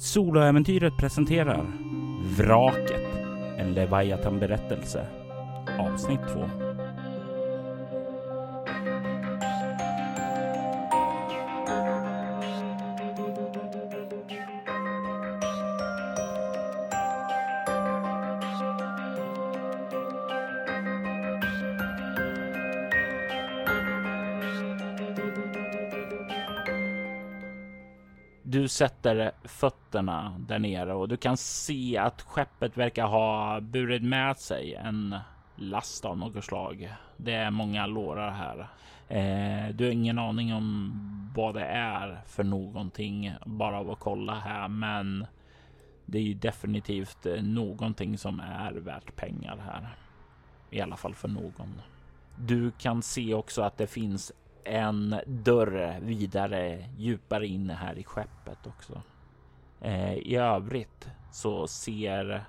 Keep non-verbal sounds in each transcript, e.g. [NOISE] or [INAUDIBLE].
Soloäventyret presenterar Vraket, en Leviathan-berättelse, avsnitt 2. Sätter fötterna där nere och du kan se att skeppet verkar ha burit med sig en last av något slag. Det är många lårar här. Eh, du har ingen aning om vad det är för någonting bara av att kolla här, men det är ju definitivt eh, någonting som är värt pengar här. I alla fall för någon. Du kan se också att det finns en dörr vidare djupare in här i skeppet också. Eh, I övrigt så ser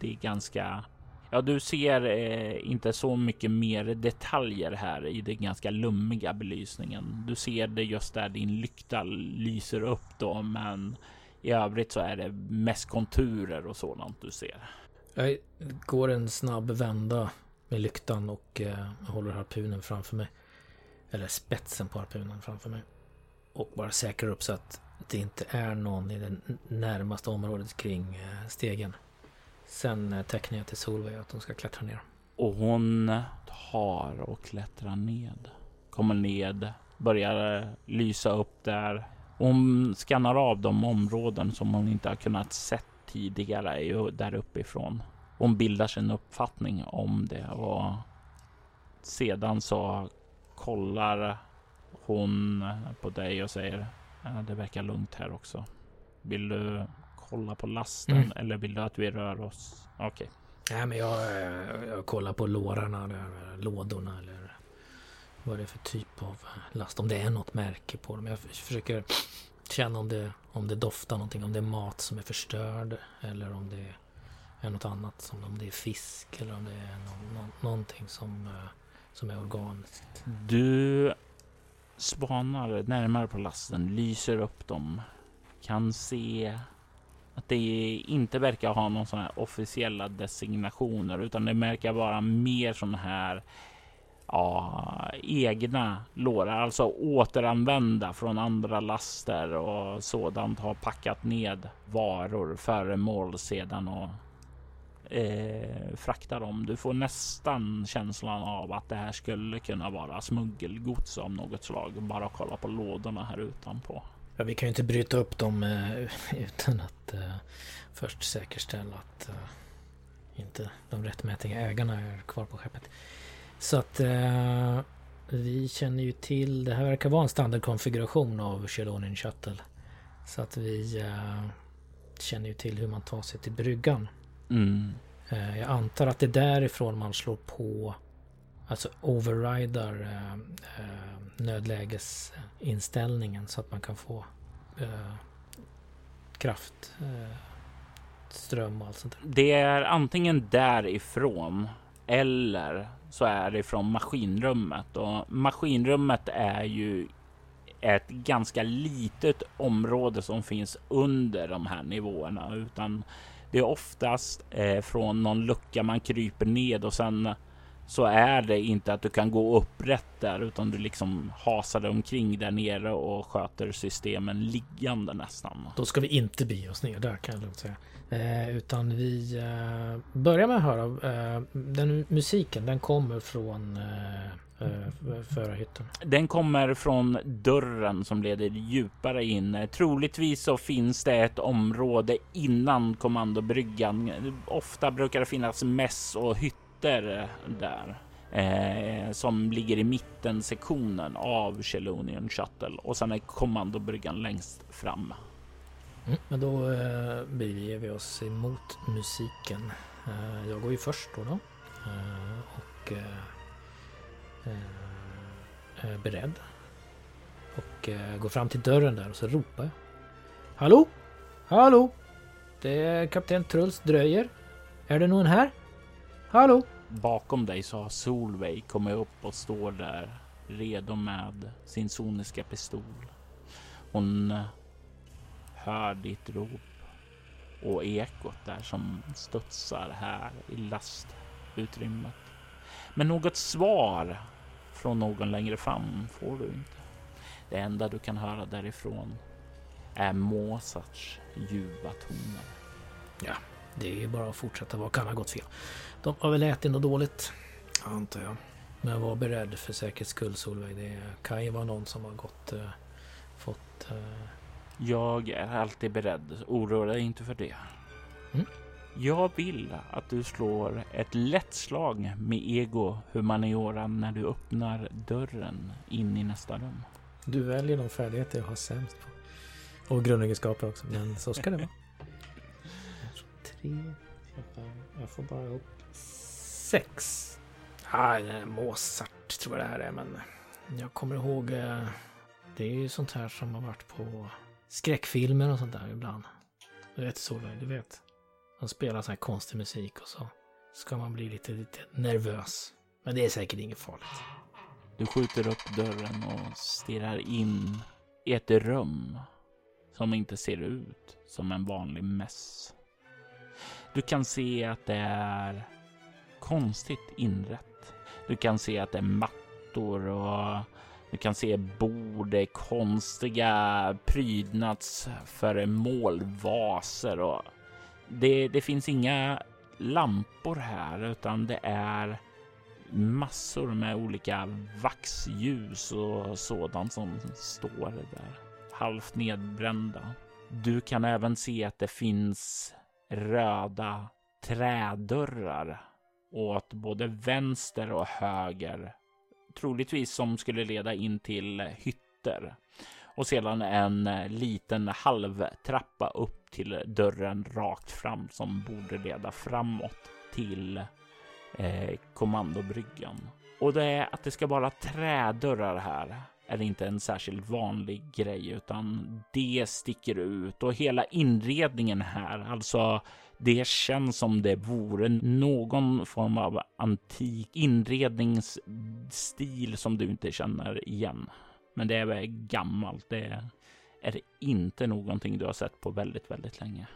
det ganska Ja, du ser eh, inte så mycket mer detaljer här i den ganska lummiga belysningen. Du ser det just där din lykta lyser upp då, men i övrigt så är det mest konturer och sådant du ser. Jag går en snabb vända med lyktan och eh, håller harpunen framför mig. Eller spetsen på harpunen framför mig. Och bara säkrar upp så att det inte är någon i det närmaste området kring eh, stegen. Sen eh, tecknar jag till Solveig att hon ska klättra ner. Och hon tar och klättrar ned. Kommer ned, börjar eh, lysa upp där. Hon skannar av de områden som hon inte har kunnat sett tidigare där uppifrån. Hon bildar sin uppfattning om det och sedan så kollar hon på dig och säger ja, det verkar lugnt här också. Vill du kolla på lasten mm. eller vill du att vi rör oss? Okej. Okay. Nej, men jag, jag kollar på lårarna, eller lådorna eller vad det är för typ av last. Om det är något märke på dem. Jag försöker känna om det, om det doftar någonting. Om det är mat som är förstörd eller om det är något annat. Som om det är fisk eller om det är no, no, någonting som eh, som är organiskt. Du spanar närmare på lasten, lyser upp dem, kan se att det inte verkar ha någon sån här officiella designationer utan det verkar vara mer sån här ja, egna lårar, alltså återanvända från andra laster och sådant har packat ned varor, föremål sedan och eh, fraktar dem. Du får nästan känslan av att det här skulle kunna vara smuggelgods av något slag. Bara kolla på lådorna här utanpå. Ja, vi kan ju inte bryta upp dem eh, [LAUGHS] utan att eh, först säkerställa att eh, inte de rättmätiga ägarna är kvar på skeppet. Så att eh, vi känner ju till, det här verkar vara en standardkonfiguration av Chelonin Shuttle. Så att vi eh, känner ju till hur man tar sig till bryggan. Mm. Jag antar att det är därifrån man slår på Alltså overrider eh, eh, nödlägesinställningen så att man kan få eh, eh och allt sånt där. Det är antingen därifrån eller så är det från maskinrummet och maskinrummet är ju ett ganska litet område som finns under de här nivåerna utan det är oftast eh, från någon lucka man kryper ned och sen eh, så är det inte att du kan gå upprätt där utan du liksom hasar omkring där nere och sköter systemen liggande nästan. Då ska vi inte bege oss ner där kan jag lugnt säga. Eh, utan vi eh, börjar med att höra eh, den musiken. Den kommer från eh, Eh, förarhytten? Den kommer från dörren som leder djupare in. Troligtvis så finns det ett område innan kommandobryggan. Ofta brukar det finnas mäss och hytter där. Eh, som ligger i mitten sektionen av Chelonian Shuttle och sen är kommandobryggan längst fram. Mm, men då eh, beger vi oss emot musiken. Eh, jag går ju först då. då. Eh, och Eh, eh, beredd. Och eh, går fram till dörren där och så ropar jag. Hallå? Hallå? Det är kapten Truls Dröjer. Är det någon här? Hallå? Bakom dig så har Solveig kommit upp och står där redo med sin soniska pistol. Hon eh, hör ditt rop och ekot där som studsar här i lastutrymmet. Men något svar från någon längre fram får du inte. Det enda du kan höra därifrån är Mozarts ljuva toner. Ja, det är ju bara att fortsätta. Vad kan ha gått fel? De har väl ätit något dåligt, antar jag. Men var beredd för säkerhets skull Solveig. Det kan ju vara någon som har gått... Uh, fått... Uh... Jag är alltid beredd. Oroa dig inte för det. Mm. Jag vill att du slår ett lätt slag med ego humaniora när du öppnar dörren in i nästa rum. Du väljer de färdigheter jag har sämst på. Och grundegenskaper också, men så ska det vara. [LAUGHS] Tre, jag får bara ihop sex. Ah, Mozart tror jag det här är, men jag kommer ihåg. Eh, det är ju sånt här som har varit på skräckfilmer och sånt där ibland. Du vet Solveig, du vet. De spelar sån här konstig musik och så ska man bli lite, lite nervös. Men det är säkert inget farligt. Du skjuter upp dörren och stirrar in i ett rum som inte ser ut som en vanlig mäss. Du kan se att det är konstigt inrett. Du kan se att det är mattor och du kan se bord, konstiga prydnadsföremål, vaser och det, det finns inga lampor här utan det är massor med olika vaxljus och sådant som står där halvt nedbrända. Du kan även se att det finns röda trädörrar åt både vänster och höger. Troligtvis som skulle leda in till hytter och sedan en eh, liten halvtrappa upp till dörren rakt fram som borde leda framåt till eh, kommandobryggan. Och det är att det ska vara trädörrar här är inte en särskilt vanlig grej, utan det sticker ut och hela inredningen här, alltså det känns som det vore någon form av antik inredningsstil som du inte känner igen. Men det är gammalt. Det är inte någonting du har sett på väldigt, väldigt länge.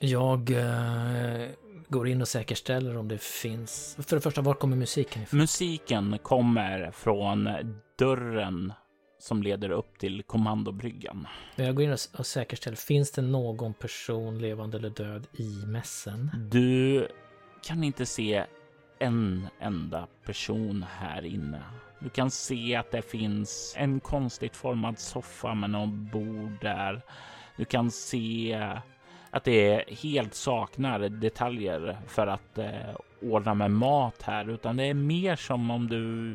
Jag eh, går in och säkerställer om det finns. För det första, var kommer musiken ifrån? Musiken kommer från dörren som leder upp till kommandobryggan. Jag går in och säkerställer, finns det någon person levande eller död i mässen? Du kan inte se en enda person här inne. Du kan se att det finns en konstigt formad soffa med någon bord där. Du kan se att det helt saknar detaljer för att eh, ordna med mat här, utan det är mer som om du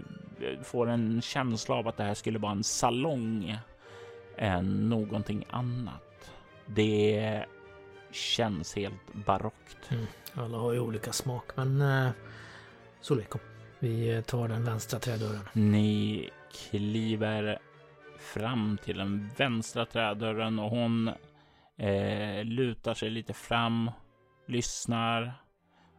eh, får en känsla av att det här skulle vara en salong än någonting annat. Det känns helt barockt. Mm. Alla har ju olika smak, men eh, Solveig. Vi tar den vänstra trädörren. Ni kliver fram till den vänstra trädörren och hon eh, lutar sig lite fram, lyssnar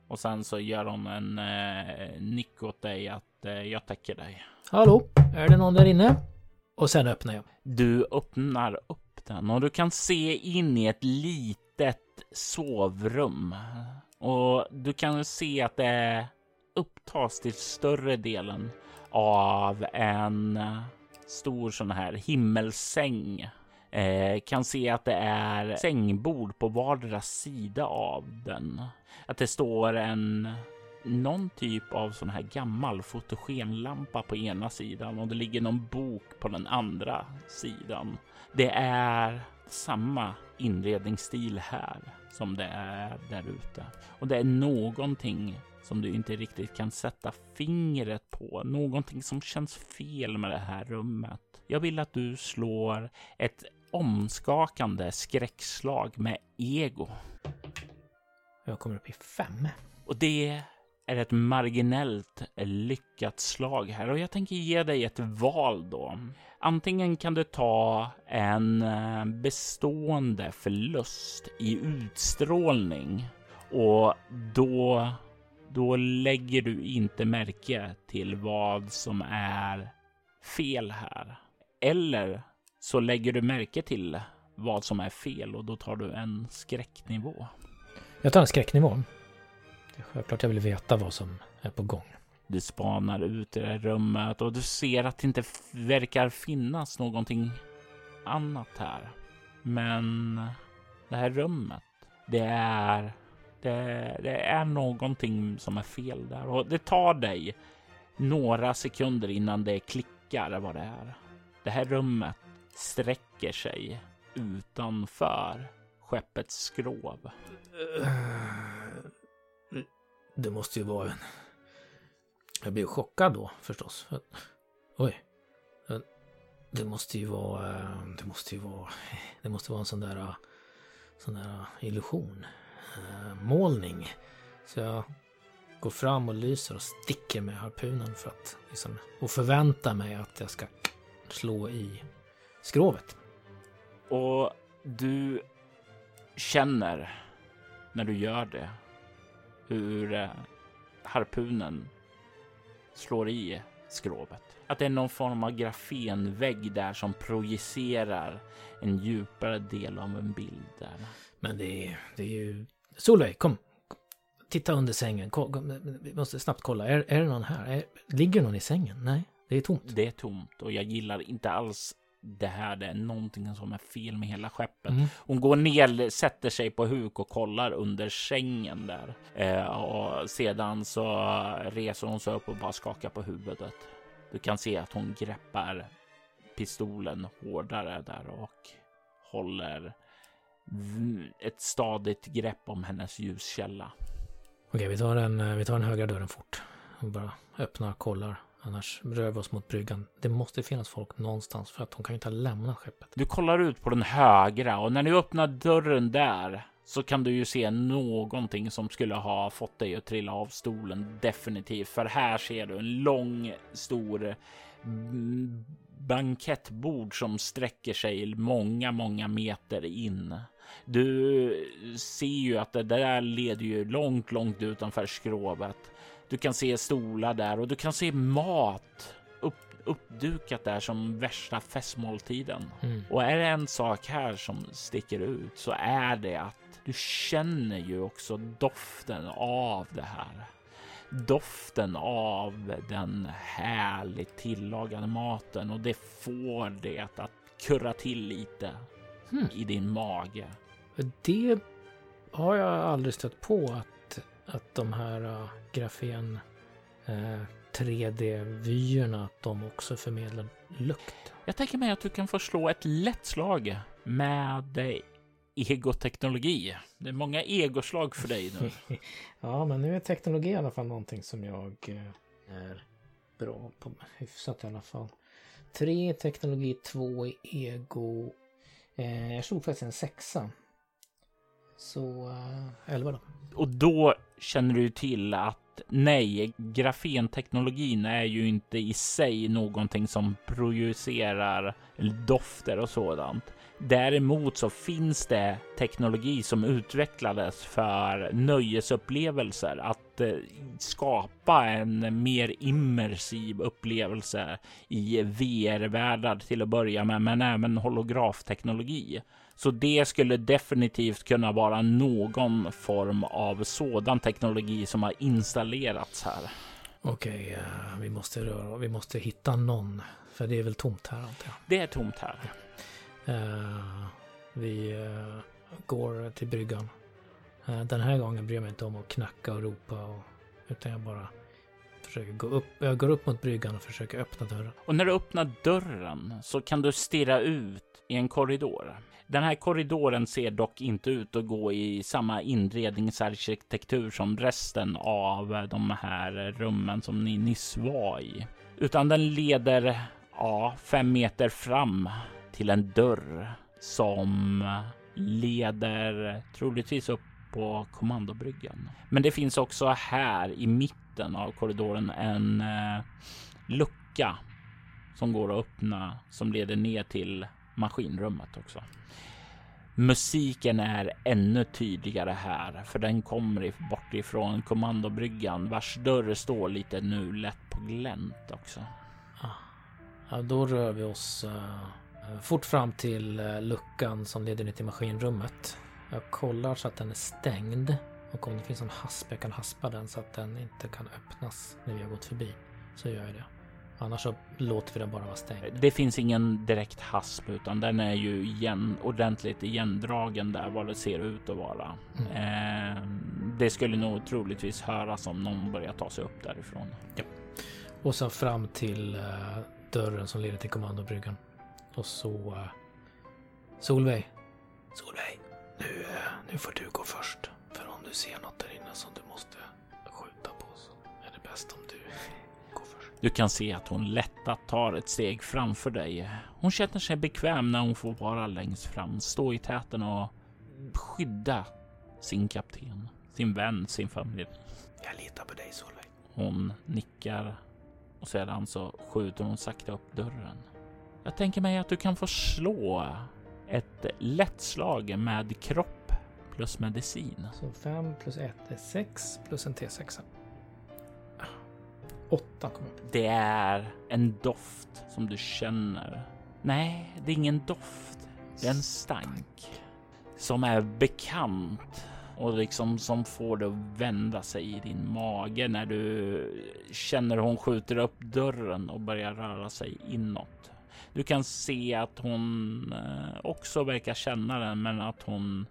och sen så gör hon en eh, nick åt dig att eh, jag täcker dig. Hallå, är det någon där inne? Och sen öppnar jag. Du öppnar upp den och du kan se in i ett litet sovrum och du kan se att det upptas till större delen av en stor sån här himmelsäng eh, kan se att det är sängbord på vardera sida av den. Att det står en någon typ av sån här gammal fotogenlampa på ena sidan och det ligger någon bok på den andra sidan. Det är samma inredningsstil här som det är där ute och det är någonting som du inte riktigt kan sätta fingret på. Någonting som känns fel med det här rummet. Jag vill att du slår ett omskakande skräckslag med ego. Jag kommer upp i fem. Och det är ett marginellt lyckat slag här och jag tänker ge dig ett val då. Antingen kan du ta en eh, bestående förlust i utstrålning och då, då lägger du inte märke till vad som är fel här. Eller så lägger du märke till vad som är fel och då tar du en skräcknivå. Jag tar en skräcknivå. Det är självklart jag vill veta vad som är på gång. Du spanar ut i det här rummet och du ser att det inte verkar finnas någonting annat här. Men det här rummet, det är, det, det är någonting som är fel där och det tar dig några sekunder innan det klickar vad det är. Det här rummet sträcker sig utanför skeppets skrov. Eh, det måste ju vara en... Jag blev chockad då förstås. Oj. Eh, det måste ju vara... Eh, det måste ju vara... Det måste vara en sån där... Sån där illusion. Målning. Så jag går fram och lyser och sticker med harpunen för att liksom, och förväntar mig att jag ska slå i skrovet. Och du känner när du gör det hur eh, harpunen slår i skrovet. Att det är någon form av grafenvägg där som projicerar en djupare del av en bild där. Men det är, det är ju... Solveig, kom! Titta under sängen. Kom, vi måste snabbt kolla. Är, är det någon här? Är, ligger någon i sängen? Nej, det är tomt. Det är tomt och jag gillar inte alls det här. Det är någonting som är fel med hela skeppet. Mm. Hon går ner, sätter sig på huk och kollar under sängen där. Eh, och sedan så reser hon sig upp och bara skakar på huvudet. Du kan se att hon greppar pistolen hårdare där och håller ett stadigt grepp om hennes ljuskälla. Okej, vi tar den, vi tar den högra dörren fort. Och bara öppnar och kollar. Annars rör vi oss mot bryggan. Det måste finnas folk någonstans för att hon kan ju inte lämna skeppet. Du kollar ut på den högra och när du öppnar dörren där så kan du ju se någonting som skulle ha fått dig att trilla av stolen definitivt. För här ser du en lång, stor bankettbord som sträcker sig många, många meter in. Du ser ju att det där leder ju långt, långt utanför skrovet. Du kan se stolar där och du kan se mat upp, uppdukat där som värsta festmåltiden. Mm. Och är det en sak här som sticker ut så är det att du känner ju också doften av det här. Doften av den härligt tillagade maten och det får det att kurra till lite Hmm. i din mage. Det har jag aldrig stött på att, att de här uh, grafen uh, 3D-vyerna, att de också förmedlar lukt. Jag tänker mig att du kan få slå ett lätt slag med eh, egoteknologi. Det är många egoslag för dig nu. [LAUGHS] ja, men nu är teknologi i alla fall någonting som jag eh, är bra på. Hyfsat i alla fall. Tre teknologi, två ego. Eh, jag slog faktiskt en sexa. Så eh, elva då. Och då känner du till att nej, grafenteknologin är ju inte i sig någonting som projicerar dofter och sådant. Däremot så finns det teknologi som utvecklades för nöjesupplevelser, att eh, skapa en mer immersiv upplevelse i VR-världar till att börja med, men även holografteknologi. Så det skulle definitivt kunna vara någon form av sådan teknologi som har installerats här. Okej, uh, vi måste röra, vi måste hitta någon. För det är väl tomt här antar jag. Det är tomt här. Uh, vi uh, går till bryggan. Eh, den här gången bryr jag mig inte om att knacka och ropa. Och, utan jag bara försöker gå upp. Jag går upp mot bryggan och försöker öppna dörren. Och när du öppnar dörren så kan du stirra ut i en korridor. Den här korridoren ser dock inte ut att gå i samma inredningsarkitektur som resten av de här rummen som ni nyss var i, utan den leder ja, fem meter fram till en dörr som leder troligtvis upp på kommandobryggan. Men det finns också här i mitten av korridoren en eh, lucka som går att öppna som leder ner till maskinrummet också. Musiken är ännu tydligare här, för den kommer bort ifrån kommandobryggan vars dörr står lite nu lätt på glänt också. Ah. Ja, då rör vi oss uh, Fort fram till eh, luckan som leder ner till maskinrummet. Jag kollar så att den är stängd. Och om det finns en hasp, jag kan haspa den så att den inte kan öppnas när vi har gått förbi. Så gör jag det. Annars så låter vi den bara vara stängd. Det finns ingen direkt hasp utan den är ju igen, ordentligt igendragen där vad det ser ut att vara. Mm. Eh, det skulle nog troligtvis höras om någon börjar ta sig upp därifrån. Ja. Och sen fram till uh, dörren som leder till kommandobryggan. Och så... Uh, Solveig. Solveig. Nu, uh, nu får du gå först. För om du ser något där inne som du måste skjuta på så är det bäst om du går först. Du kan se att hon lättat tar ett steg framför dig. Hon känner sig bekväm när hon får vara längst fram, stå i täten och skydda sin kapten, sin vän, sin familj. Jag litar på dig Solveig. Hon nickar och sedan så skjuter hon sakta upp dörren. Jag tänker mig att du kan få slå ett lätt slag med kropp plus medicin. Så 5 plus 1 är 6 plus en T6. 8 kommer upp. Det är en doft som du känner. Nej, det är ingen doft. Det är en stank som är bekant och liksom som får det att vända sig i din mage när du känner hon skjuter upp dörren och börjar röra sig inåt. Du kan se att hon eh, också verkar känna den, men att hon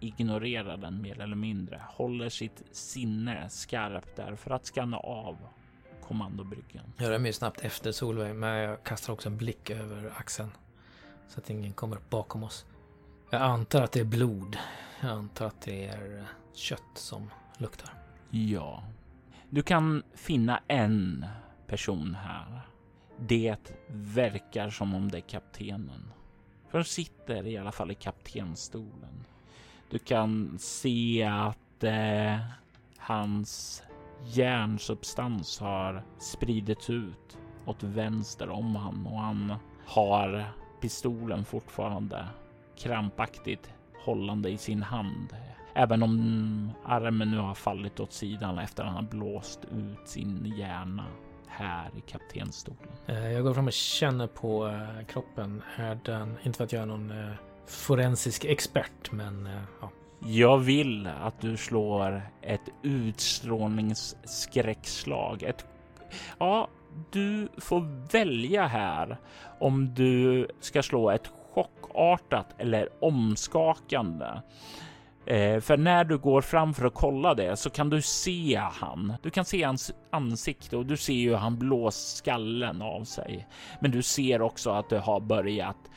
ignorerar den mer eller mindre. Håller sitt sinne skarpt där för att skanna av kommandobryggan. Jag rör mig snabbt efter Solveig, men jag kastar också en blick över axeln så att ingen kommer upp bakom oss. Jag antar att det är blod. Jag antar att det är kött som luktar. Ja. Du kan finna en person här. Det verkar som om det är kaptenen. För han sitter i alla fall i kaptenstolen. Du kan se att eh, hans järnsubstans har spridits ut åt vänster om han och han har pistolen fortfarande krampaktigt hållande i sin hand. Även om armen nu har fallit åt sidan efter att han har blåst ut sin hjärna här i kaptenstolen. Eh, jag går fram och känner på eh, kroppen. Är den, inte för att jag är någon eh, forensisk expert, men ja. Jag vill att du slår ett utstrålningsskräckslag. Ett, ja, du får välja här om du ska slå ett chockartat eller omskakande. Eh, för när du går fram för att kolla det så kan du se han. Du kan se hans ansikte och du ser ju han blås skallen av sig. Men du ser också att det har börjat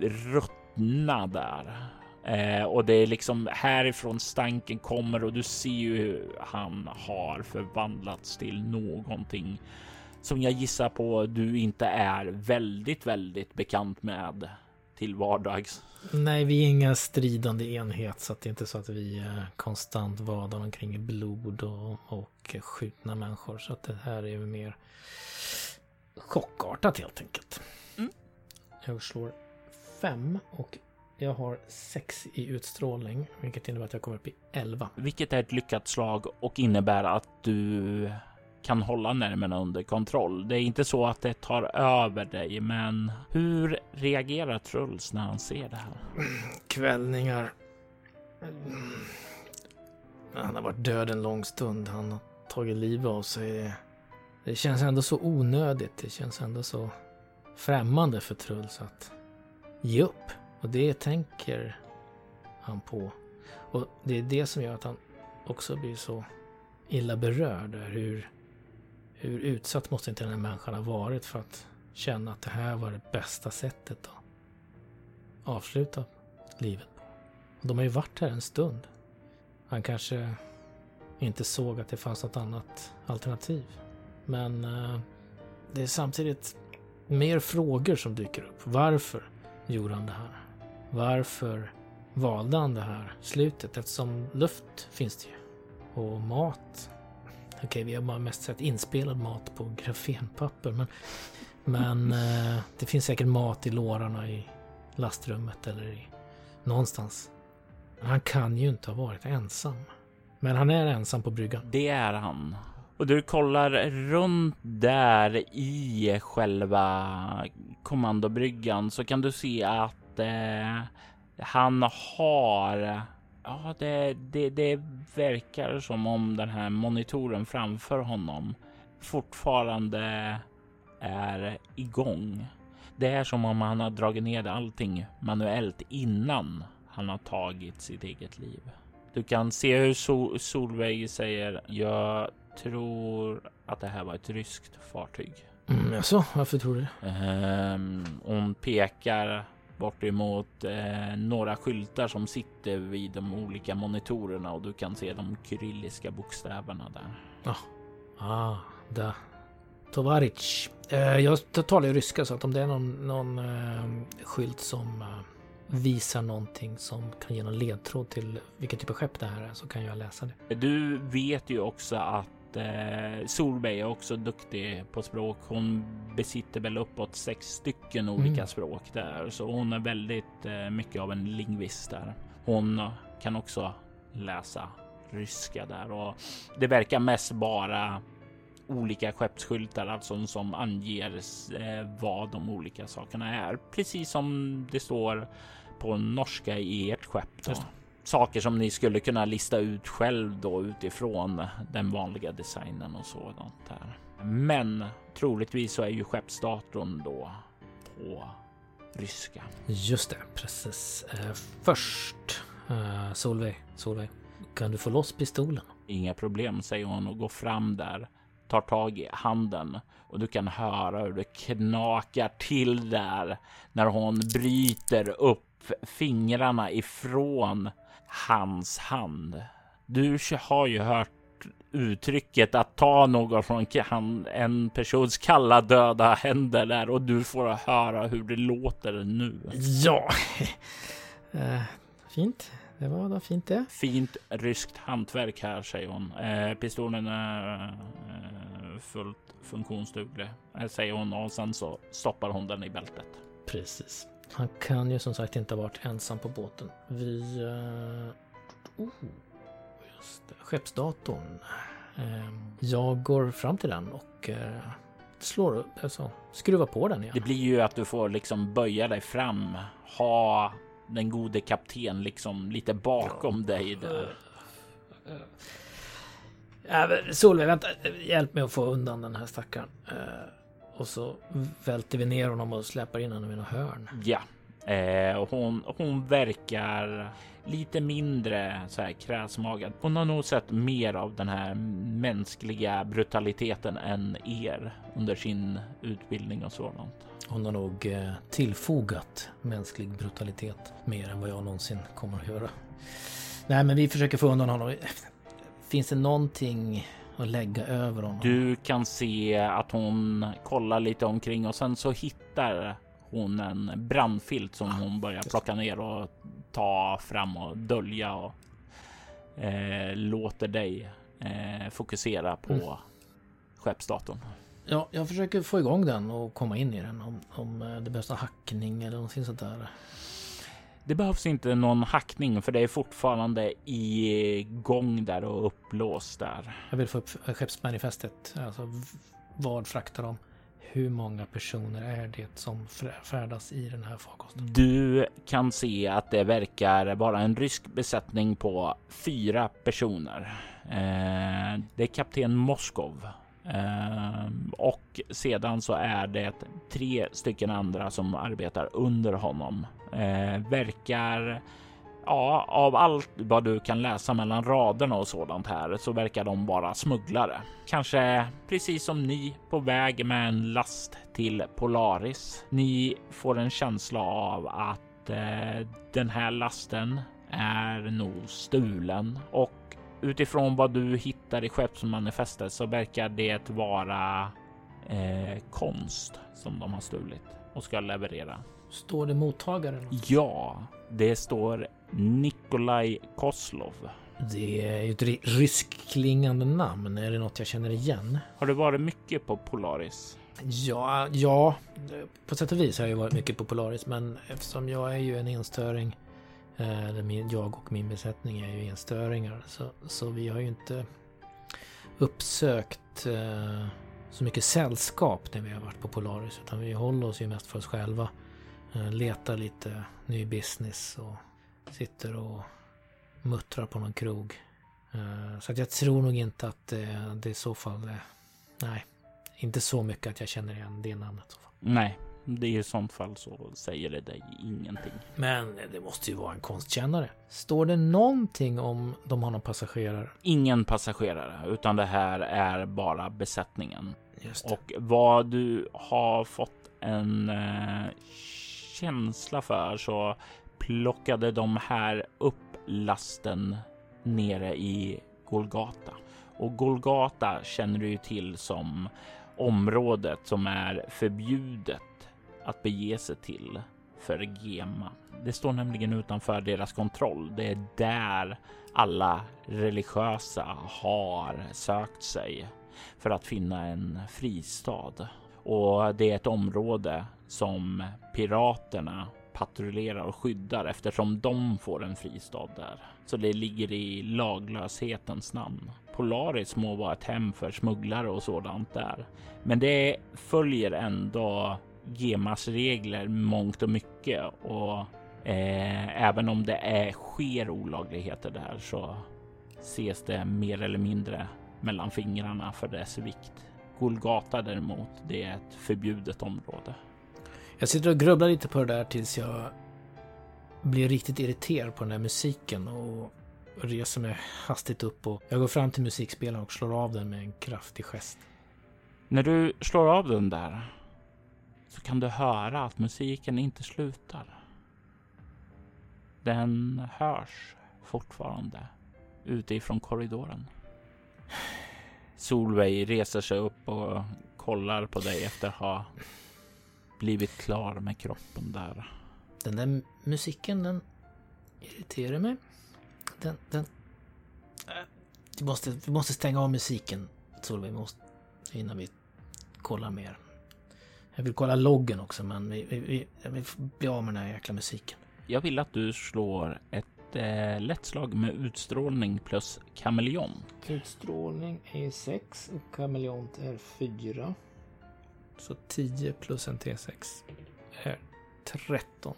ruttna där. Eh, och det är liksom härifrån stanken kommer och du ser ju hur han har förvandlats till någonting som jag gissar på du inte är väldigt, väldigt bekant med till vardags. Nej, vi är inga stridande enhet så att det är inte så att vi konstant vadar omkring i blod och, och skjutna människor. Så att det här är mer chockartat helt enkelt. Mm. Jag slår fem och jag har sex i utstrålning, vilket innebär att jag kommer upp i elva. Vilket är ett lyckat slag och innebär att du kan hålla nerverna under kontroll. Det är inte så att det tar över dig, men hur reagerar Truls när han ser det här? Kvällningar. Han har varit död en lång stund. Han har tagit livet av sig. Det känns ändå så onödigt. Det känns ändå så främmande för Truls att ge upp. Och det tänker han på. Och det är det som gör att han också blir så illa berörd. Hur hur utsatt måste inte den här människan ha varit för att känna att det här var det bästa sättet att avsluta livet på. Och de har ju varit här en stund. Han kanske inte såg att det fanns något annat alternativ. Men eh, det är samtidigt mer frågor som dyker upp. Varför gjorde han det här? Varför valde han det här slutet? Eftersom luft finns det ju. Och mat Okej, okay, vi har bara mest sett inspelad mat på grafenpapper. Men, men eh, det finns säkert mat i lårarna i lastrummet eller i, någonstans. Han kan ju inte ha varit ensam. Men han är ensam på bryggan. Det är han. Och du kollar runt där i själva kommandobryggan så kan du se att eh, han har Ja, det, det, det verkar som om den här monitoren framför honom fortfarande är igång. Det är som om han har dragit ner allting manuellt innan han har tagit sitt eget liv. Du kan se hur Sol Solveig säger jag tror att det här var ett ryskt fartyg. Mm, alltså, varför tror du det? Um, hon pekar bort emot eh, några skyltar som sitter vid de olika monitorerna och du kan se de kyrilliska bokstäverna där. Ja, ah, da. Tovaric. Eh, jag talar ju ryska så att om det är någon, någon eh, skylt som eh, visar någonting som kan ge någon ledtråd till vilken typ av skepp det här är så kan jag läsa det. Du vet ju också att eh, Solveig är också duktig på språk. Hon besitter väl uppåt sex stycken olika mm. språk där, så hon är väldigt eh, mycket av en lingvist där. Hon kan också läsa ryska där och det verkar mest bara olika skeppsskyltar, alltså som anger eh, vad de olika sakerna är. Precis som det står på norska i ert skepp. Då saker som ni skulle kunna lista ut själv då utifrån den vanliga designen och sådant där. Men troligtvis så är ju skeppsdatorn då på ryska. Just det, precis. Eh, först eh, Solveig, Solveig, kan du få loss pistolen? Inga problem, säger hon och går fram där, tar tag i handen och du kan höra hur det knakar till där när hon bryter upp fingrarna ifrån hans hand. Du har ju hört uttrycket att ta något från en persons kalla döda händer där och du får höra hur det låter nu. Ja, uh, [LAUGHS] fint. Det var då fint det. Fint ryskt hantverk här säger hon. Eh, pistolen är eh, fullt funktionsduglig säger hon och sen så stoppar hon den i bältet. Precis. Han kan ju som sagt inte ha varit ensam på båten. Vi... Uh, oh, just det. Skeppsdatorn. Uh, jag går fram till den och uh, slår upp, alltså skruvar på den igen. Det blir ju att du får liksom böja dig fram, ha den gode kapten liksom lite bakom ja. dig där. Äh, Solveig, vänta, hjälp mig att få undan den här stackaren. Och så välter vi ner honom och släpar in honom i något hörn. Ja, eh, hon, hon verkar lite mindre så här kräsmagad. Hon har nog sett mer av den här mänskliga brutaliteten än er under sin utbildning och sådant. Hon har nog eh, tillfogat mänsklig brutalitet mer än vad jag någonsin kommer att göra. Nej, men vi försöker få undan honom. Finns det någonting och lägga över honom. Du kan se att hon kollar lite omkring och sen så hittar hon en brandfilt som hon börjar plocka ner och ta fram och dölja och eh, låter dig eh, fokusera på mm. skeppsdatorn. Ja, jag försöker få igång den och komma in i den om, om eh, det behövs hackning eller någonting sånt där. Det behövs inte någon hackning för det är fortfarande igång där och upplåst där. Jag vill få upp skeppsmanifestet. Alltså vad fraktar de? Hur många personer är det som färdas i den här farkosten? Du kan se att det verkar vara en rysk besättning på fyra personer. Eh, det är kapten Moskov Ehm, och sedan så är det tre stycken andra som arbetar under honom eh, verkar ja, av allt vad du kan läsa mellan raderna och sådant här så verkar de vara smugglare. Kanske precis som ni på väg med en last till Polaris. Ni får en känsla av att eh, den här lasten är nog stulen och utifrån vad du hittar i skeppsmanifestet så verkar det vara eh, konst som de har stulit och ska leverera. Står det mottagaren? Ja, det står Nikolaj Koslov. Det är ju ett ryskklingande namn. Är det något jag känner igen? Har du varit mycket på Polaris? Ja, ja, på sätt och vis har jag varit mycket på Polaris, men eftersom jag är ju en enstöring, Eh, eller jag och min besättning är ju enstöringar, så, så vi har ju inte uppsökt eh, så mycket sällskap när vi har varit på Polaris. Utan vi håller oss ju mest för oss själva. Eh, letar lite ny business och sitter och muttrar på någon krog. Eh, så att jag tror nog inte att det, det i så fall... nej, inte så mycket att jag känner igen det namnet. Nej, det är i sånt fall så säger det dig ingenting. Men det måste ju vara en konstkännare. Står det någonting om de har någon passagerare? Ingen passagerare, utan det här är bara besättningen. Och vad du har fått en eh, känsla för så plockade de här upp lasten nere i Golgata. Och Golgata känner du ju till som området som är förbjudet att bege sig till för Gema. Det står nämligen utanför deras kontroll. Det är där alla religiösa har sökt sig för att finna en fristad. Och det är ett område som piraterna patrullerar och skyddar eftersom de får en fristad där. Så det ligger i laglöshetens namn. Polaris må vara ett hem för smugglare och sådant där, men det följer ändå GEMAs regler mångt och mycket och eh, även om det är, sker olagligheter där så ses det mer eller mindre mellan fingrarna för dess vikt. Golgata däremot, det är ett förbjudet område. Jag sitter och grubblar lite på det där tills jag blir riktigt irriterad på den här musiken och reser mig hastigt upp och jag går fram till musikspelaren och slår av den med en kraftig gest. När du slår av den där så kan du höra att musiken inte slutar. Den hörs fortfarande utifrån korridoren. Solveig reser sig upp och kollar på dig efter att ha blivit klar med kroppen där. Den där musiken, den irriterar mig. Den, den... Vi måste, vi måste stänga av musiken, Solveig, måste, innan vi kollar mer. Jag vill kolla loggen också, men vi, vi, jag vill bli av med den här jäkla musiken. Jag vill att du slår ett eh, lätt slag med utstrålning plus kameleont. Utstrålning är 6 och kameleont är 4. Så 10 plus en T6 är 13.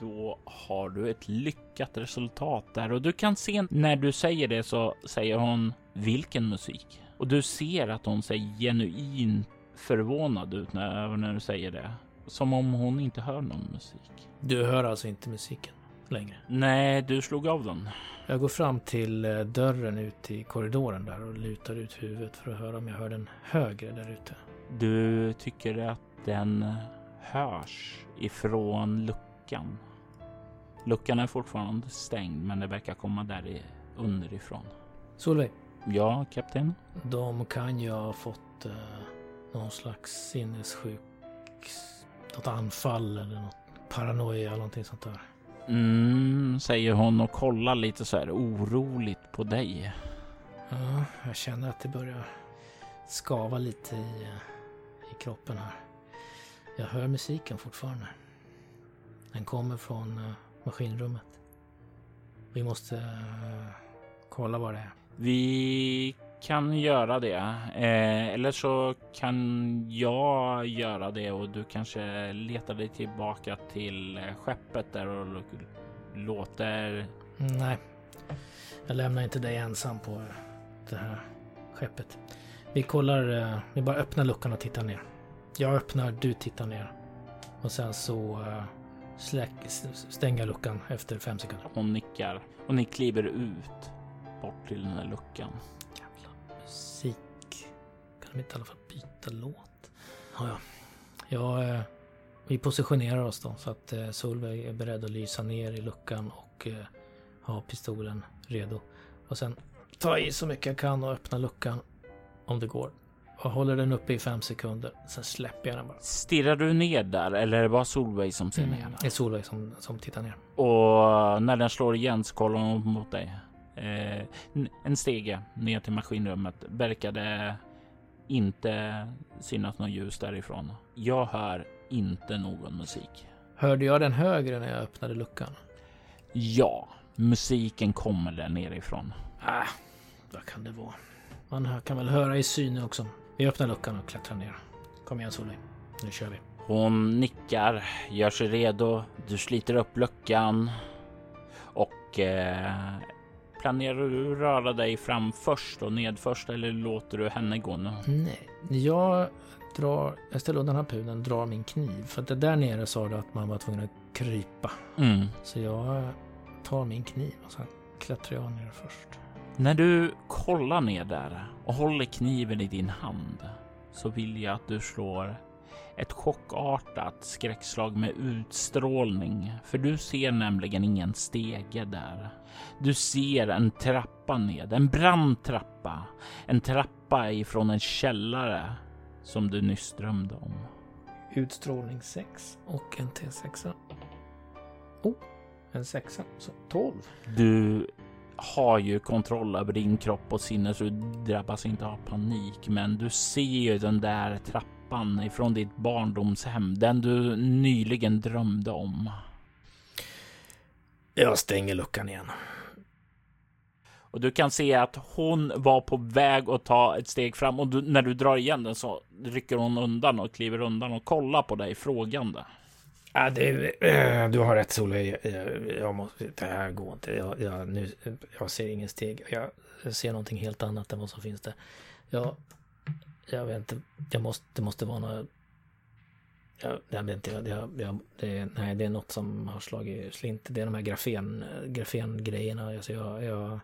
Då har du ett lyckat resultat där och du kan se när du säger det så säger hon vilken musik? Och du ser att hon ser genuint förvånad ut när, när du säger det. Som om hon inte hör någon musik. Du hör alltså inte musiken längre? Nej, du slog av den. Jag går fram till eh, dörren ut i korridoren där och lutar ut huvudet för att höra om jag hör den högre där ute. Du tycker att den hörs ifrån luckan. Luckan är fortfarande stängd, men det verkar komma där underifrån. Solveig? Ja, kapten? De kan ju ha fått uh, någon slags sinnessjuk... Något anfall eller något paranoia eller någonting sånt där. Mm, säger hon och kollar lite så här oroligt på dig. Ja, jag känner att det börjar skava lite i, i kroppen här. Jag hör musiken fortfarande. Den kommer från uh, maskinrummet. Vi måste uh, kolla vad det är. Vi kan göra det. Eh, eller så kan jag göra det och du kanske letar dig tillbaka till eh, skeppet där och låter... Nej, jag lämnar inte dig ensam på det här skeppet. Vi kollar, eh, vi bara öppnar luckan och tittar ner. Jag öppnar, du tittar ner. Och sen så uh, släck, stänger luckan efter fem sekunder. Hon nickar och ni kliver ut bort till den här luckan musik. Kan de inte i alla fall byta låt? Ja, ja. ja eh, vi positionerar oss då så att eh, Solveig är beredd att lysa ner i luckan och eh, ha pistolen redo. Och sen ta i så mycket jag kan och öppna luckan om det går. Och håller den uppe i fem sekunder. Sen släpper jag den bara. Stirrar du ner där eller är det bara Solveig som ser mm, ner? Det är Solveig som, som tittar ner. Och när den slår igen så kollar hon mot dig. Eh, en stege ner till maskinrummet verkade inte synas något ljus därifrån. Jag hör inte någon musik. Hörde jag den högre när jag öppnade luckan? Ja, musiken kommer där nerifrån. Ah, vad kan det vara? Man kan väl höra i syne också. Vi öppnar luckan och klättrar ner. Kom igen Solveig. Nu kör vi. Hon nickar, gör sig redo. Du sliter upp luckan och eh, planerar du röra dig fram först och ned först eller låter du henne gå nu? Nej, jag drar, jag ställer undan harpunen, drar min kniv. För att det där nere sa du att man var tvungen att krypa. Mm. Så jag tar min kniv och sen klättrar jag ner först. När du kollar ner där och håller kniven i din hand så vill jag att du slår ett chockartat skräckslag med utstrålning, för du ser nämligen ingen stege där. Du ser en trappa ned, en brant trappa, en trappa ifrån en källare som du nyss drömde om. Utstrålning 6 och en T6. Oh, en 6. Så 12. Du har ju kontroll över din kropp och sinne så du drabbas inte av panik. Men du ser ju den där trappan ifrån ditt barndomshem, den du nyligen drömde om. Jag stänger luckan igen. Och du kan se att hon var på väg att ta ett steg fram och du, när du drar igen den så rycker hon undan och kliver undan och kollar på dig frågande. Ja, det, äh, du har rätt Solveig. Jag, jag måste, det här går inte. Jag, jag, nu, jag ser ingen steg. Jag ser någonting helt annat än vad som finns där. Jag, jag vet inte. Jag måste, det måste vara något. Jag, jag vet inte. Jag, jag, det, nej, det är något som har slagit slint. Det är de här grafen, grafengrejerna. Alltså jag, jag,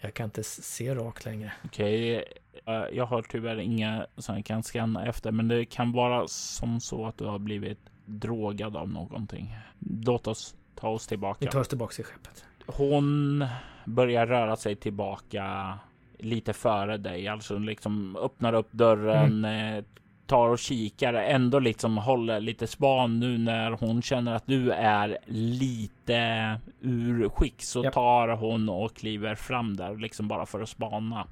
jag kan inte se rakt längre. Okej, okay. jag har tyvärr inga som jag kan scanna efter, men det kan vara som så att du har blivit drogad av någonting. Låt oss ta oss tillbaka. Vi tar oss tillbaka till skeppet. Hon börjar röra sig tillbaka lite före dig, alltså liksom öppnar upp dörren, mm. tar och kikar, ändå liksom håller lite span nu när hon känner att du är lite ur skick så yep. tar hon och kliver fram där liksom bara för att spana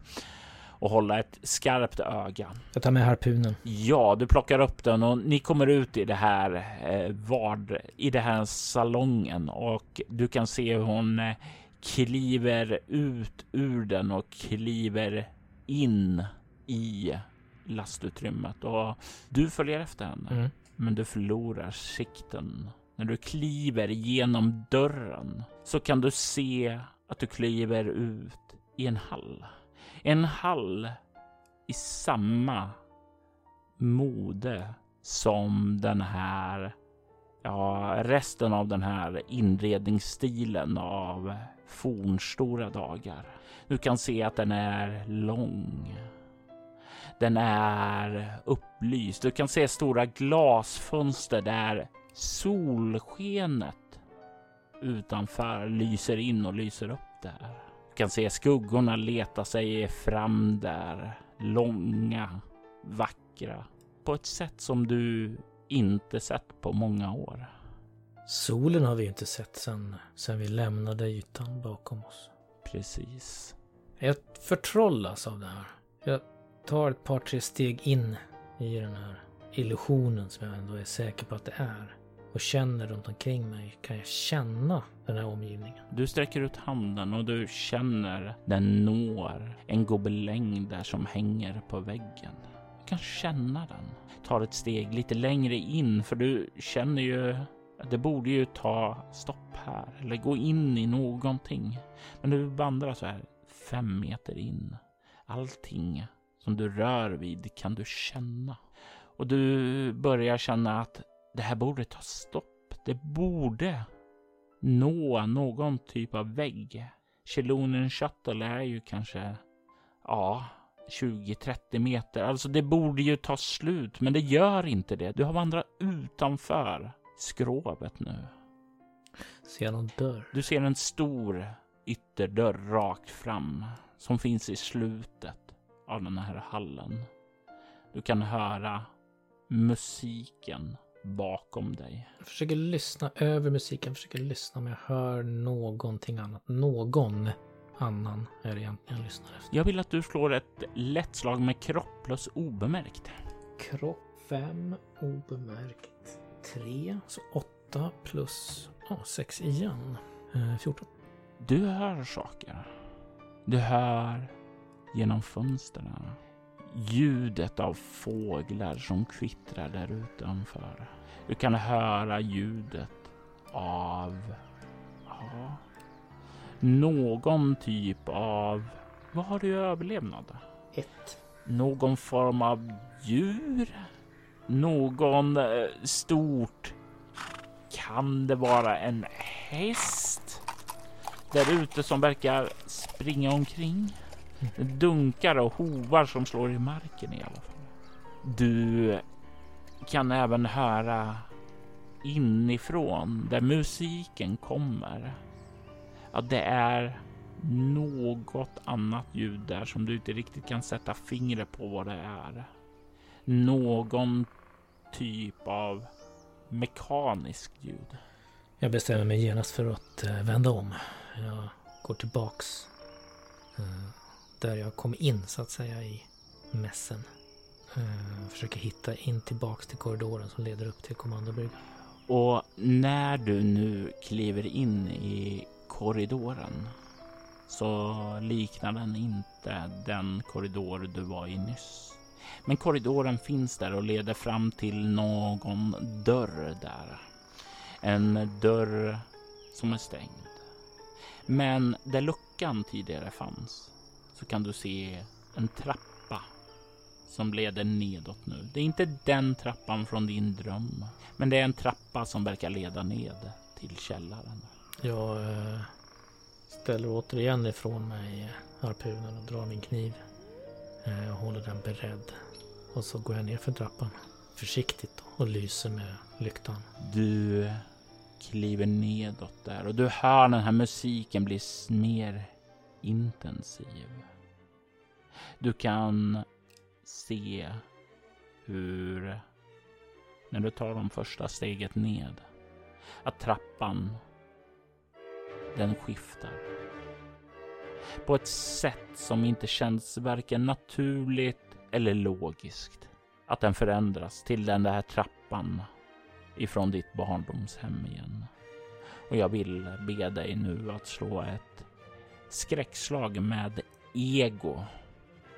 och hålla ett skarpt öga. Jag tar med harpunen. Ja, du plockar upp den och ni kommer ut i det här eh, vard i det här salongen och du kan se hur hon eh, kliver ut ur den och kliver in i lastutrymmet och du följer efter henne. Mm. Men du förlorar sikten. När du kliver genom dörren så kan du se att du kliver ut i en hall. En hall i samma mode som den här, ja, resten av den här inredningsstilen av fornstora dagar. Du kan se att den är lång. Den är upplyst. Du kan se stora glasfönster där solskenet utanför lyser in och lyser upp där kan se skuggorna leta sig fram där. Långa, vackra. På ett sätt som du inte sett på många år. Solen har vi inte sett sen, sen vi lämnade ytan bakom oss. Precis. Jag förtrollas av det här. Jag tar ett par, tre steg in i den här illusionen som jag ändå är säker på att det är och känner runt omkring mig kan jag känna den här omgivningen. Du sträcker ut handen och du känner den når en gobeläng där som hänger på väggen. Du kan känna den. Tar ett steg lite längre in för du känner ju att det borde ju ta stopp här eller gå in i någonting. Men du vandrar så här fem meter in. Allting som du rör vid kan du känna. Och du börjar känna att det här borde ta stopp. Det borde nå någon typ av vägg. Chelonen Shuttle är ju kanske, ja, 20-30 meter. Alltså det borde ju ta slut, men det gör inte det. Du har vandrat utanför skrovet nu. Ser jag någon dörr? Du ser en stor ytterdörr rakt fram som finns i slutet av den här hallen. Du kan höra musiken bakom dig. Jag försöker lyssna över musiken, försöker lyssna om jag hör någonting annat. Någon annan är det egentligen jag lyssnar efter. Jag vill att du slår ett lätt slag med kropp plus obemärkt. Kropp 5, obemärkt 3, så 8 plus 6 igen. Eh, 14. Du hör saker. Du hör genom fönstren. Ljudet av fåglar som kvittrar där utanför. Du kan höra ljudet av ja, någon typ av... Vad har du i överlevnad? Ett. Någon form av djur? Någon eh, stort... Kan det vara en häst? Där ute som verkar springa omkring. Dunkar och hovar som slår i marken i alla fall. Du kan även höra inifrån där musiken kommer. Ja, det är något annat ljud där som du inte riktigt kan sätta fingret på vad det är. Någon typ av mekaniskt ljud. Jag bestämmer mig genast för att eh, vända om. Jag går tillbaks eh, där jag kom in så att säga i mässen. Eh, försöker hitta in tillbaks till korridoren som leder upp till kommandobryggan. Och när du nu kliver in i korridoren så liknar den inte den korridor du var i nyss. Men korridoren finns där och leder fram till någon dörr där. En dörr som är stängd. Men där luckan tidigare fanns så kan du se en trappa som leder nedåt nu. Det är inte den trappan från din dröm, men det är en trappa som verkar leda ned till källaren. Jag eh, ställer återigen ifrån mig harpunen och drar min kniv. Eh, jag håller den beredd. Och så går jag ner för trappan. Försiktigt och lyser med lyktan. Du kliver nedåt där och du hör den här musiken bli mer intensiv. Du kan se hur, när du tar de första steget ned, att trappan, den skiftar. På ett sätt som inte känns varken naturligt eller logiskt. Att den förändras till den där trappan ifrån ditt barndomshem igen. Och jag vill be dig nu att slå ett skräckslag med ego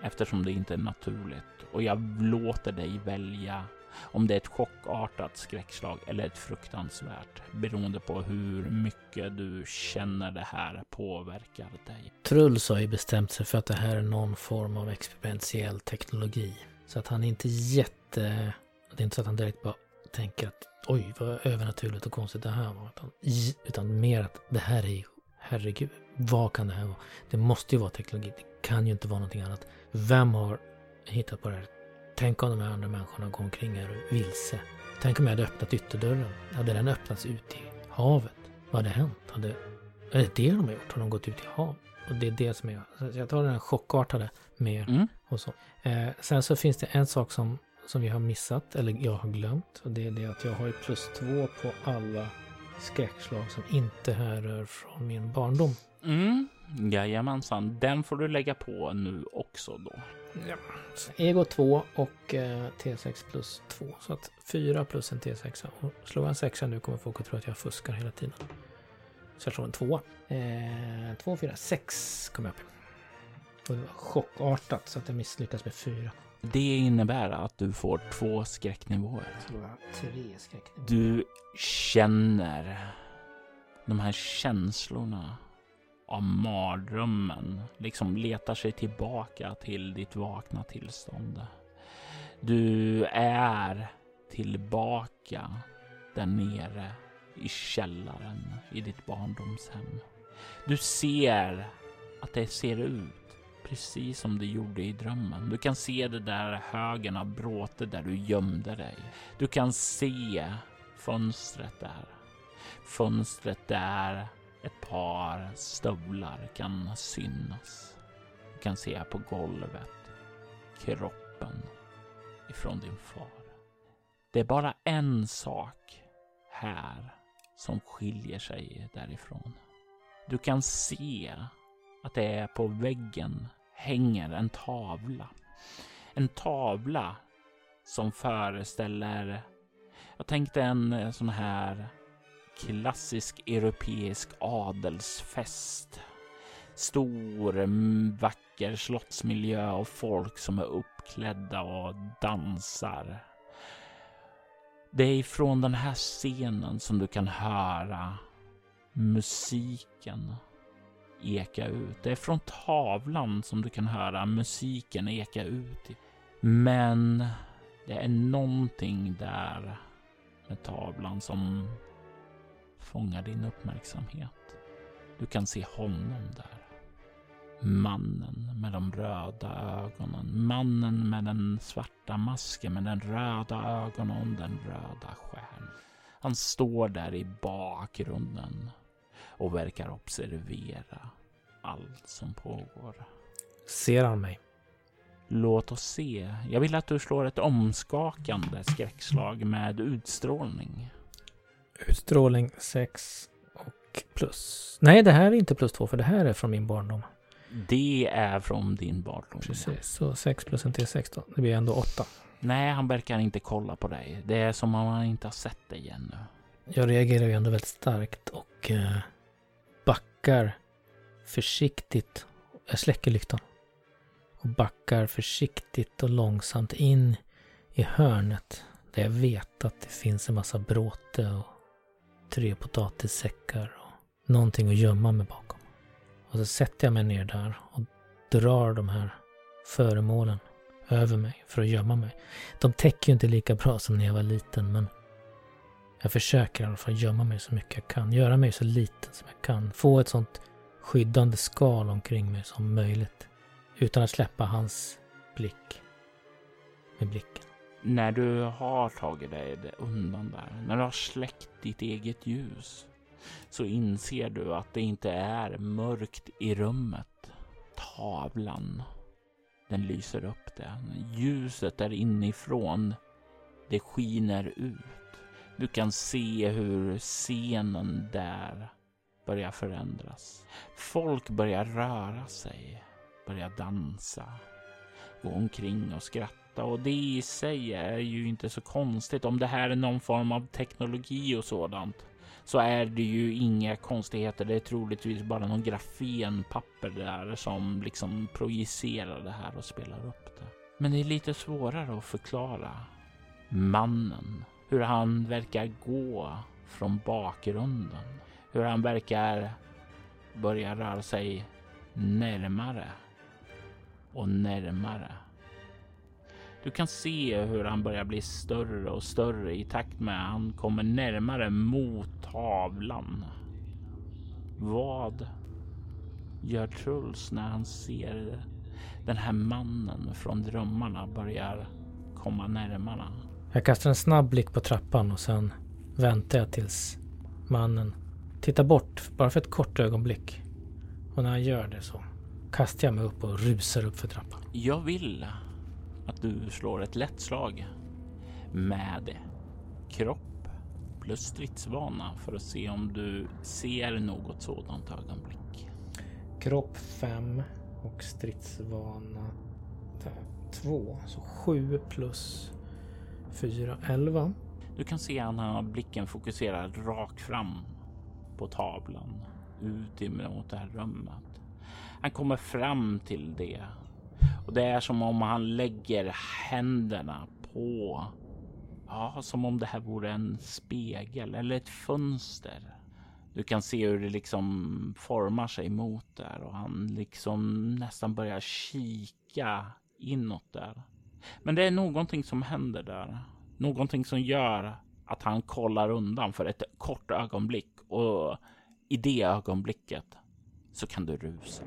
eftersom det inte är naturligt och jag låter dig välja om det är ett chockartat skräckslag eller ett fruktansvärt beroende på hur mycket du känner det här påverkar dig. Truls har ju bestämt sig för att det här är någon form av experimentell teknologi. Så att han är inte jätte... Det är inte så att han direkt bara tänker att oj vad övernaturligt och konstigt det här var. Utan, utan mer att det här är herregud, vad kan det här vara? Det måste ju vara teknologi, det kan ju inte vara någonting annat. Vem har hittat på det här? Tänk om de här andra människorna går omkring här och vilse. Tänk om jag hade öppnat ytterdörren. Hade den öppnats ut i havet? Vad hade hänt? Hade, är det det de har gjort? Har de gått ut i havet? Och det är det som är... Jag tar den här chockartade mer mm. och så. Eh, sen så finns det en sak som, som vi har missat, eller jag har glömt. Och det är det att jag har ju plus två på alla skräckslag som inte härrör från min barndom. Mm. Jajamensan, den får du lägga på nu också då. Ja. Ego 2 och eh, T6 plus 2. Så att 4 plus en T6. Och slår jag en 6 nu kommer folk att tro att jag fuskar hela tiden. Så jag slår en 2. Eh, 2, 4, 6 kom jag upp. Och det var chockartat så att jag misslyckas med 4. Det innebär att du får två skräcknivåer. Slår jag tre skräcknivåer. Du känner de här känslorna av mardrömmen liksom letar sig tillbaka till ditt vakna tillstånd. Du är tillbaka där nere i källaren i ditt barndomshem. Du ser att det ser ut precis som det gjorde i drömmen. Du kan se det där högen av bråte där du gömde dig. Du kan se fönstret där. Fönstret där ett par stövlar kan synas. Du kan se på golvet kroppen ifrån din far. Det är bara en sak här som skiljer sig därifrån. Du kan se att det är på väggen hänger en tavla. En tavla som föreställer, jag tänkte en eh, sån här klassisk europeisk adelsfest Stor, vacker slottsmiljö och folk som är uppklädda och dansar. Det är ifrån den här scenen som du kan höra musiken eka ut. Det är från tavlan som du kan höra musiken eka ut. Men det är någonting där med tavlan som fångar din uppmärksamhet. Du kan se honom där. Mannen med de röda ögonen. Mannen med den svarta masken med den röda ögonen och den röda stjärnan. Han står där i bakgrunden och verkar observera allt som pågår. Ser han mig? Låt oss se. Jag vill att du slår ett omskakande skräckslag med utstrålning. Utstrålning 6 och plus. Nej, det här är inte plus 2 för det här är från min barndom. Det är från din barndom. Precis, så 6 plus en till 6 då. Det blir ändå 8. Nej, han verkar inte kolla på dig. Det är som om han inte har sett dig ännu. Jag reagerar ju ändå väldigt starkt och eh, backar försiktigt. Jag släcker lyktan. Och backar försiktigt och långsamt in i hörnet. Där jag vet att det finns en massa bråte och tre potatissäckar och någonting att gömma mig bakom. Och så sätter jag mig ner där och drar de här föremålen över mig för att gömma mig. De täcker ju inte lika bra som när jag var liten men jag försöker i alla fall gömma mig så mycket jag kan. Göra mig så liten som jag kan. Få ett sånt skyddande skal omkring mig som möjligt. Utan att släppa hans blick med blicken. När du har tagit dig undan där, när du har släckt ditt eget ljus, så inser du att det inte är mörkt i rummet. Tavlan, den lyser upp det. Ljuset där inifrån, det skiner ut. Du kan se hur scenen där börjar förändras. Folk börjar röra sig, börjar dansa, gå omkring och skratta och det i sig är ju inte så konstigt. Om det här är någon form av teknologi och sådant så är det ju inga konstigheter. Det är troligtvis bara någon grafenpapper där som liksom projicerar det här och spelar upp det. Men det är lite svårare att förklara. Mannen, hur han verkar gå från bakgrunden hur han verkar börja röra sig närmare och närmare. Du kan se hur han börjar bli större och större i takt med att han kommer närmare mot tavlan. Vad gör Truls när han ser den här mannen från drömmarna börjar komma närmare? Jag kastar en snabb blick på trappan och sen väntar jag tills mannen tittar bort bara för ett kort ögonblick. Och när han gör det så kastar jag mig upp och rusar upp för trappan. Jag vill att du slår ett lätt slag med kropp plus stridsvana för att se om du ser något sådant ögonblick. Kropp 5 och stridsvana 2. Så 7 plus 4, 11. Du kan se att han har blicken fokuserad rakt fram på tavlan ut emot det här rummet. Han kommer fram till det och det är som om han lägger händerna på, ja, som om det här vore en spegel eller ett fönster. Du kan se hur det liksom formar sig mot där och han liksom nästan börjar kika inåt där. Men det är någonting som händer där. Någonting som gör att han kollar undan för ett kort ögonblick och i det ögonblicket så kan du rusa.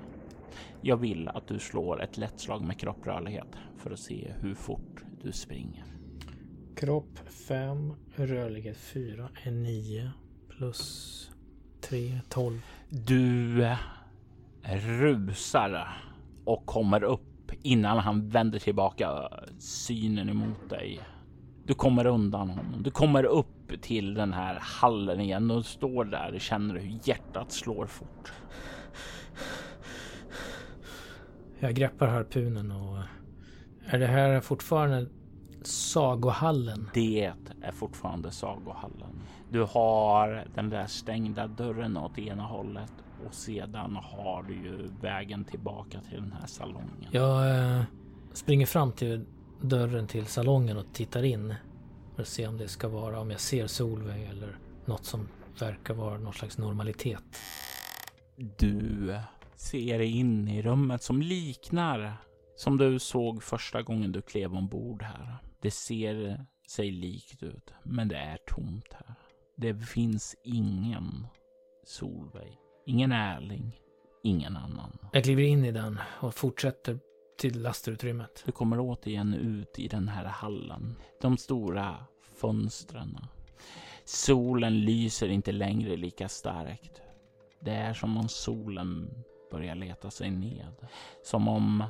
Jag vill att du slår ett lätt slag med kropprörlighet för att se hur fort du springer. Kropp 5, rörlighet 4 är 9 plus 3, 12. Du rusar och kommer upp innan han vänder tillbaka synen emot dig. Du kommer undan honom. Du kommer upp till den här hallen igen och står där och känner hur hjärtat slår fort. Jag greppar harpunen och... Är det här fortfarande sagohallen? Det är fortfarande sagohallen. Du har den där stängda dörren åt ena hållet och sedan har du ju vägen tillbaka till den här salongen. Jag eh, springer fram till dörren till salongen och tittar in. För att se om det ska vara, om jag ser Solveig eller något som verkar vara någon slags normalitet. Du ser in i rummet som liknar som du såg första gången du klev ombord här. Det ser sig likt ut, men det är tomt här. Det finns ingen Solveig, ingen Erling, ingen annan. Jag kliver in i den och fortsätter till lastutrymmet. Du kommer återigen ut i den här hallen. De stora fönstren. Solen lyser inte längre lika starkt. Det är som om solen börjar leta sig ned. Som om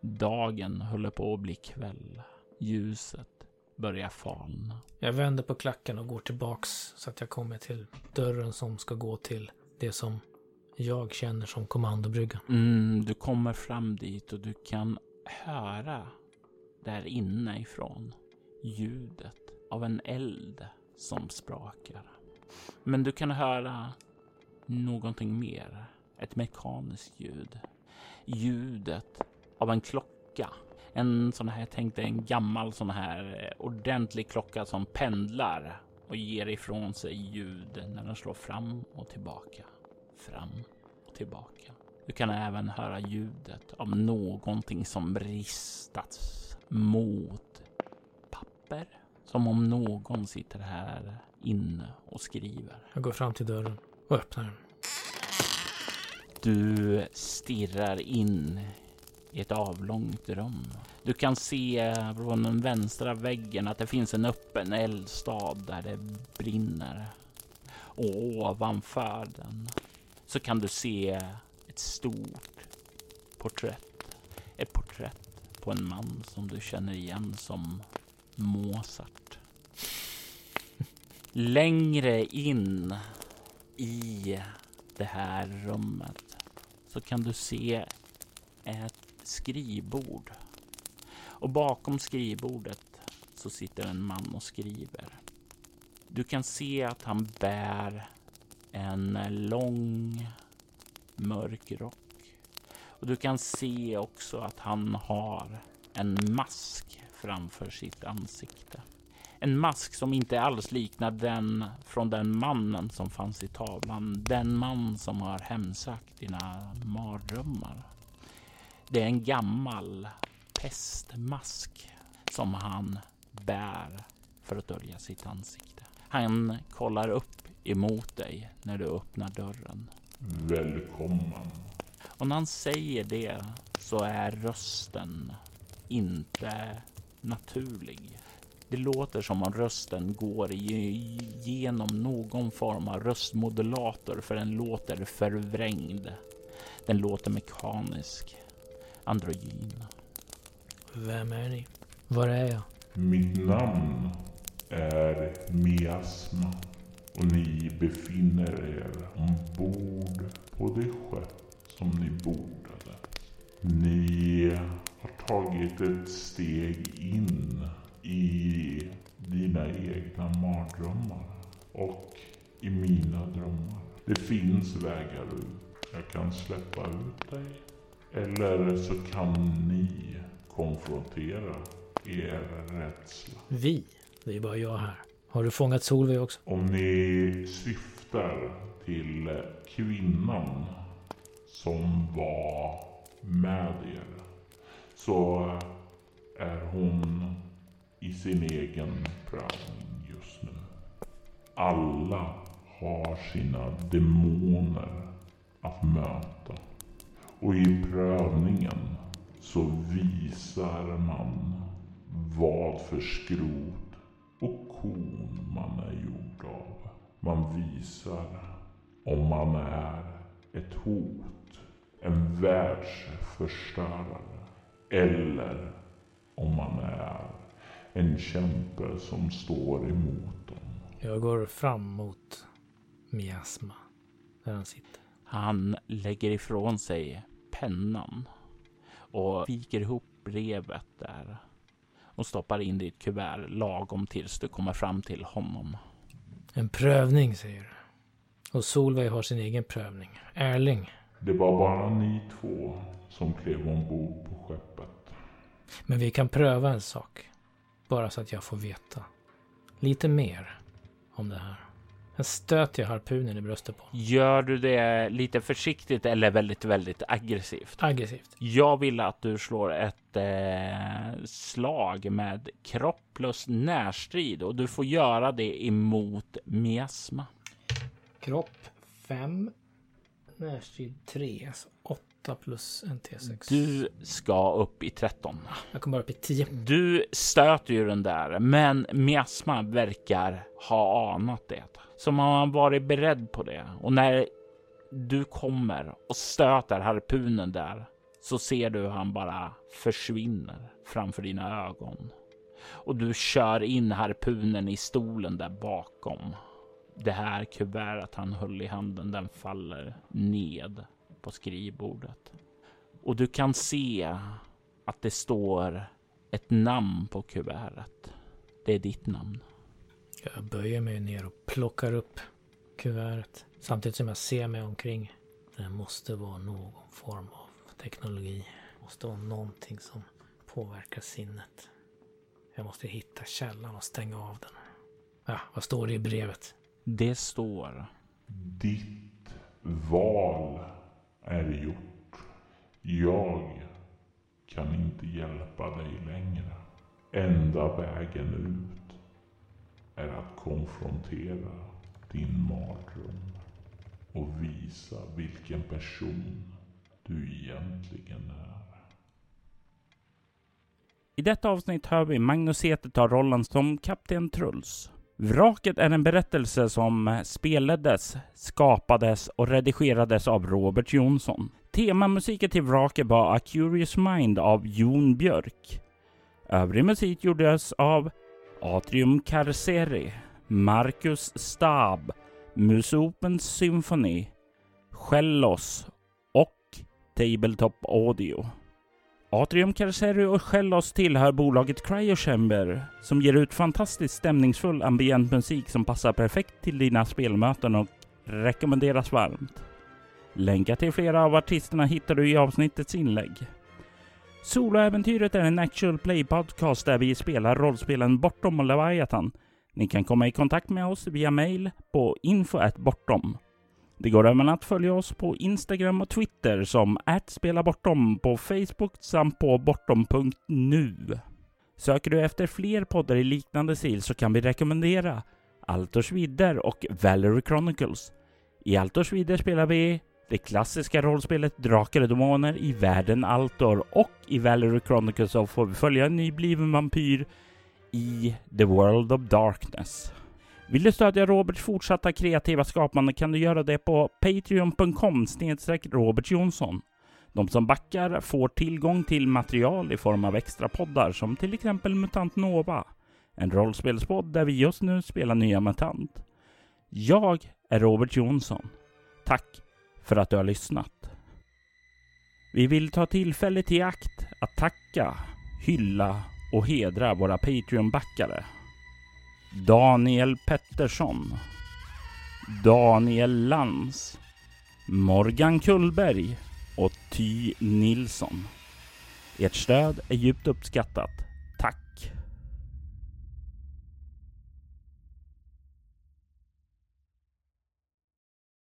dagen håller på att bli kväll. Ljuset börjar falna. Jag vänder på klacken och går tillbaks så att jag kommer till dörren som ska gå till det som jag känner som kommandobryggan. Mm, du kommer fram dit och du kan höra där inne ifrån ljudet av en eld som sprakar. Men du kan höra någonting mer. Ett mekaniskt ljud. Ljudet av en klocka. En sån här, tänk dig en gammal sån här eh, ordentlig klocka som pendlar och ger ifrån sig ljud när den slår fram och tillbaka. Fram och tillbaka. Du kan även höra ljudet av någonting som ristats mot papper. Som om någon sitter här inne och skriver. Jag går fram till dörren och öppnar den. Du stirrar in i ett avlångt rum. Du kan se från den vänstra väggen att det finns en öppen eldstad där det brinner. Och ovanför den så kan du se ett stort porträtt. Ett porträtt på en man som du känner igen som Mozart. [LAUGHS] Längre in i det här rummet så kan du se ett skrivbord. Och bakom skrivbordet så sitter en man och skriver. Du kan se att han bär en lång mörk rock. Och du kan se också att han har en mask framför sitt ansikte. En mask som inte alls liknar den från den mannen som fanns i tavlan. Den man som har hemsökt dina mardrömmar. Det är en gammal pestmask som han bär för att dölja sitt ansikte. Han kollar upp emot dig när du öppnar dörren. Välkommen. Och när han säger det så är rösten inte naturlig. Det låter som om rösten går igenom någon form av röstmodulator för den låter förvrängd. Den låter mekanisk, androgyn. Vem är ni? Var är jag? Mitt namn är Miasma och ni befinner er ombord på det skepp som ni bordade. Ni har tagit ett steg in i dina egna mardrömmar och i mina drömmar. Det finns vägar ut. Jag kan släppa ut dig. Eller så kan ni konfrontera er rädsla. Vi? Det är bara jag här. Har du fångat Solveig också? Om ni syftar till kvinnan som var med er så är hon i sin egen prövning just nu. Alla har sina demoner att möta. Och i prövningen så visar man vad för skrot och korn man är gjord av. Man visar om man är ett hot, en världsförstörare eller om man är en kämpe som står emot dem. Jag går fram mot Miasma, där han sitter. Han lägger ifrån sig pennan och viker ihop brevet där och stoppar in det i ett kuvert lagom tills du kommer fram till honom. En prövning, säger du. Och Solveig har sin egen prövning. Erling. Det var bara ni två som klev ombord på skeppet. Men vi kan pröva en sak. Bara så att jag får veta. Lite mer om det här. Sen stöter jag harpunen i bröstet på. Gör du det lite försiktigt eller väldigt, väldigt aggressivt? Aggressivt. Jag vill att du slår ett eh, slag med kropp plus närstrid och du får göra det emot miasma. Kropp 5. Närstrid 3. Alltså 8 plus en T6. Du ska upp i 13. Jag kommer upp i 10. Du stöter ju den där, men miasma verkar ha anat det. Som om han varit beredd på det. Och när du kommer och stöter harpunen där så ser du hur han bara försvinner framför dina ögon. Och du kör in harpunen i stolen där bakom. Det här kuvertet han höll i handen, den faller ned på skrivbordet. Och du kan se att det står ett namn på kuvertet. Det är ditt namn. Jag böjer mig ner och plockar upp kuvertet. Samtidigt som jag ser mig omkring. Det måste vara någon form av teknologi. Det måste vara någonting som påverkar sinnet. Jag måste hitta källan och stänga av den. Ja, vad står det i brevet? Det står. Ditt val är gjort. Jag kan inte hjälpa dig längre. Enda vägen ut är att konfrontera din mardröm och visa vilken person du egentligen är. I detta avsnitt hör vi Magnus Eter ta rollen som Kapten Truls. Vraket är en berättelse som spelades, skapades och redigerades av Robert Jonsson. Temamusiken till Vraket var A Curious Mind av Jon Björk. Övrig musik gjordes av Atrium Carceri, Marcus Stab, Musopens Symphony, Shellos och Tabletop Audio. Atrium Carceri och Shellos tillhör bolaget Cryochamber som ger ut fantastiskt stämningsfull ambient musik som passar perfekt till dina spelmöten och rekommenderas varmt. Länkar till flera av artisterna hittar du i avsnittets inlägg. Soloäventyret är en actual play podcast där vi spelar rollspelen Bortom och Leviathan. Ni kan komma i kontakt med oss via mail på info.bortom. Det går även att följa oss på Instagram och Twitter som @spelabortom på Facebook samt på bortom.nu. Söker du efter fler poddar i liknande stil så kan vi rekommendera Altors vidder och Valerie Chronicles. I Altors vidder spelar vi det klassiska rollspelet Drakar och Demoner i världen Altor och i Valerie Chronicles så får vi följa en nybliven vampyr i The World of Darkness. Vill du stödja Roberts fortsatta kreativa skapande kan du göra det på patreon.com Robert Jonsson. De som backar får tillgång till material i form av extra poddar som till exempel Mutant Nova, en rollspelspodd där vi just nu spelar nya MUTANT. Jag är Robert Jonsson. Tack för att du har lyssnat. Vi vill ta tillfället i akt att tacka, hylla och hedra våra Patreon-backare. Daniel Pettersson. Daniel Lantz Morgan Kullberg och Ty Nilsson. Ert stöd är djupt uppskattat.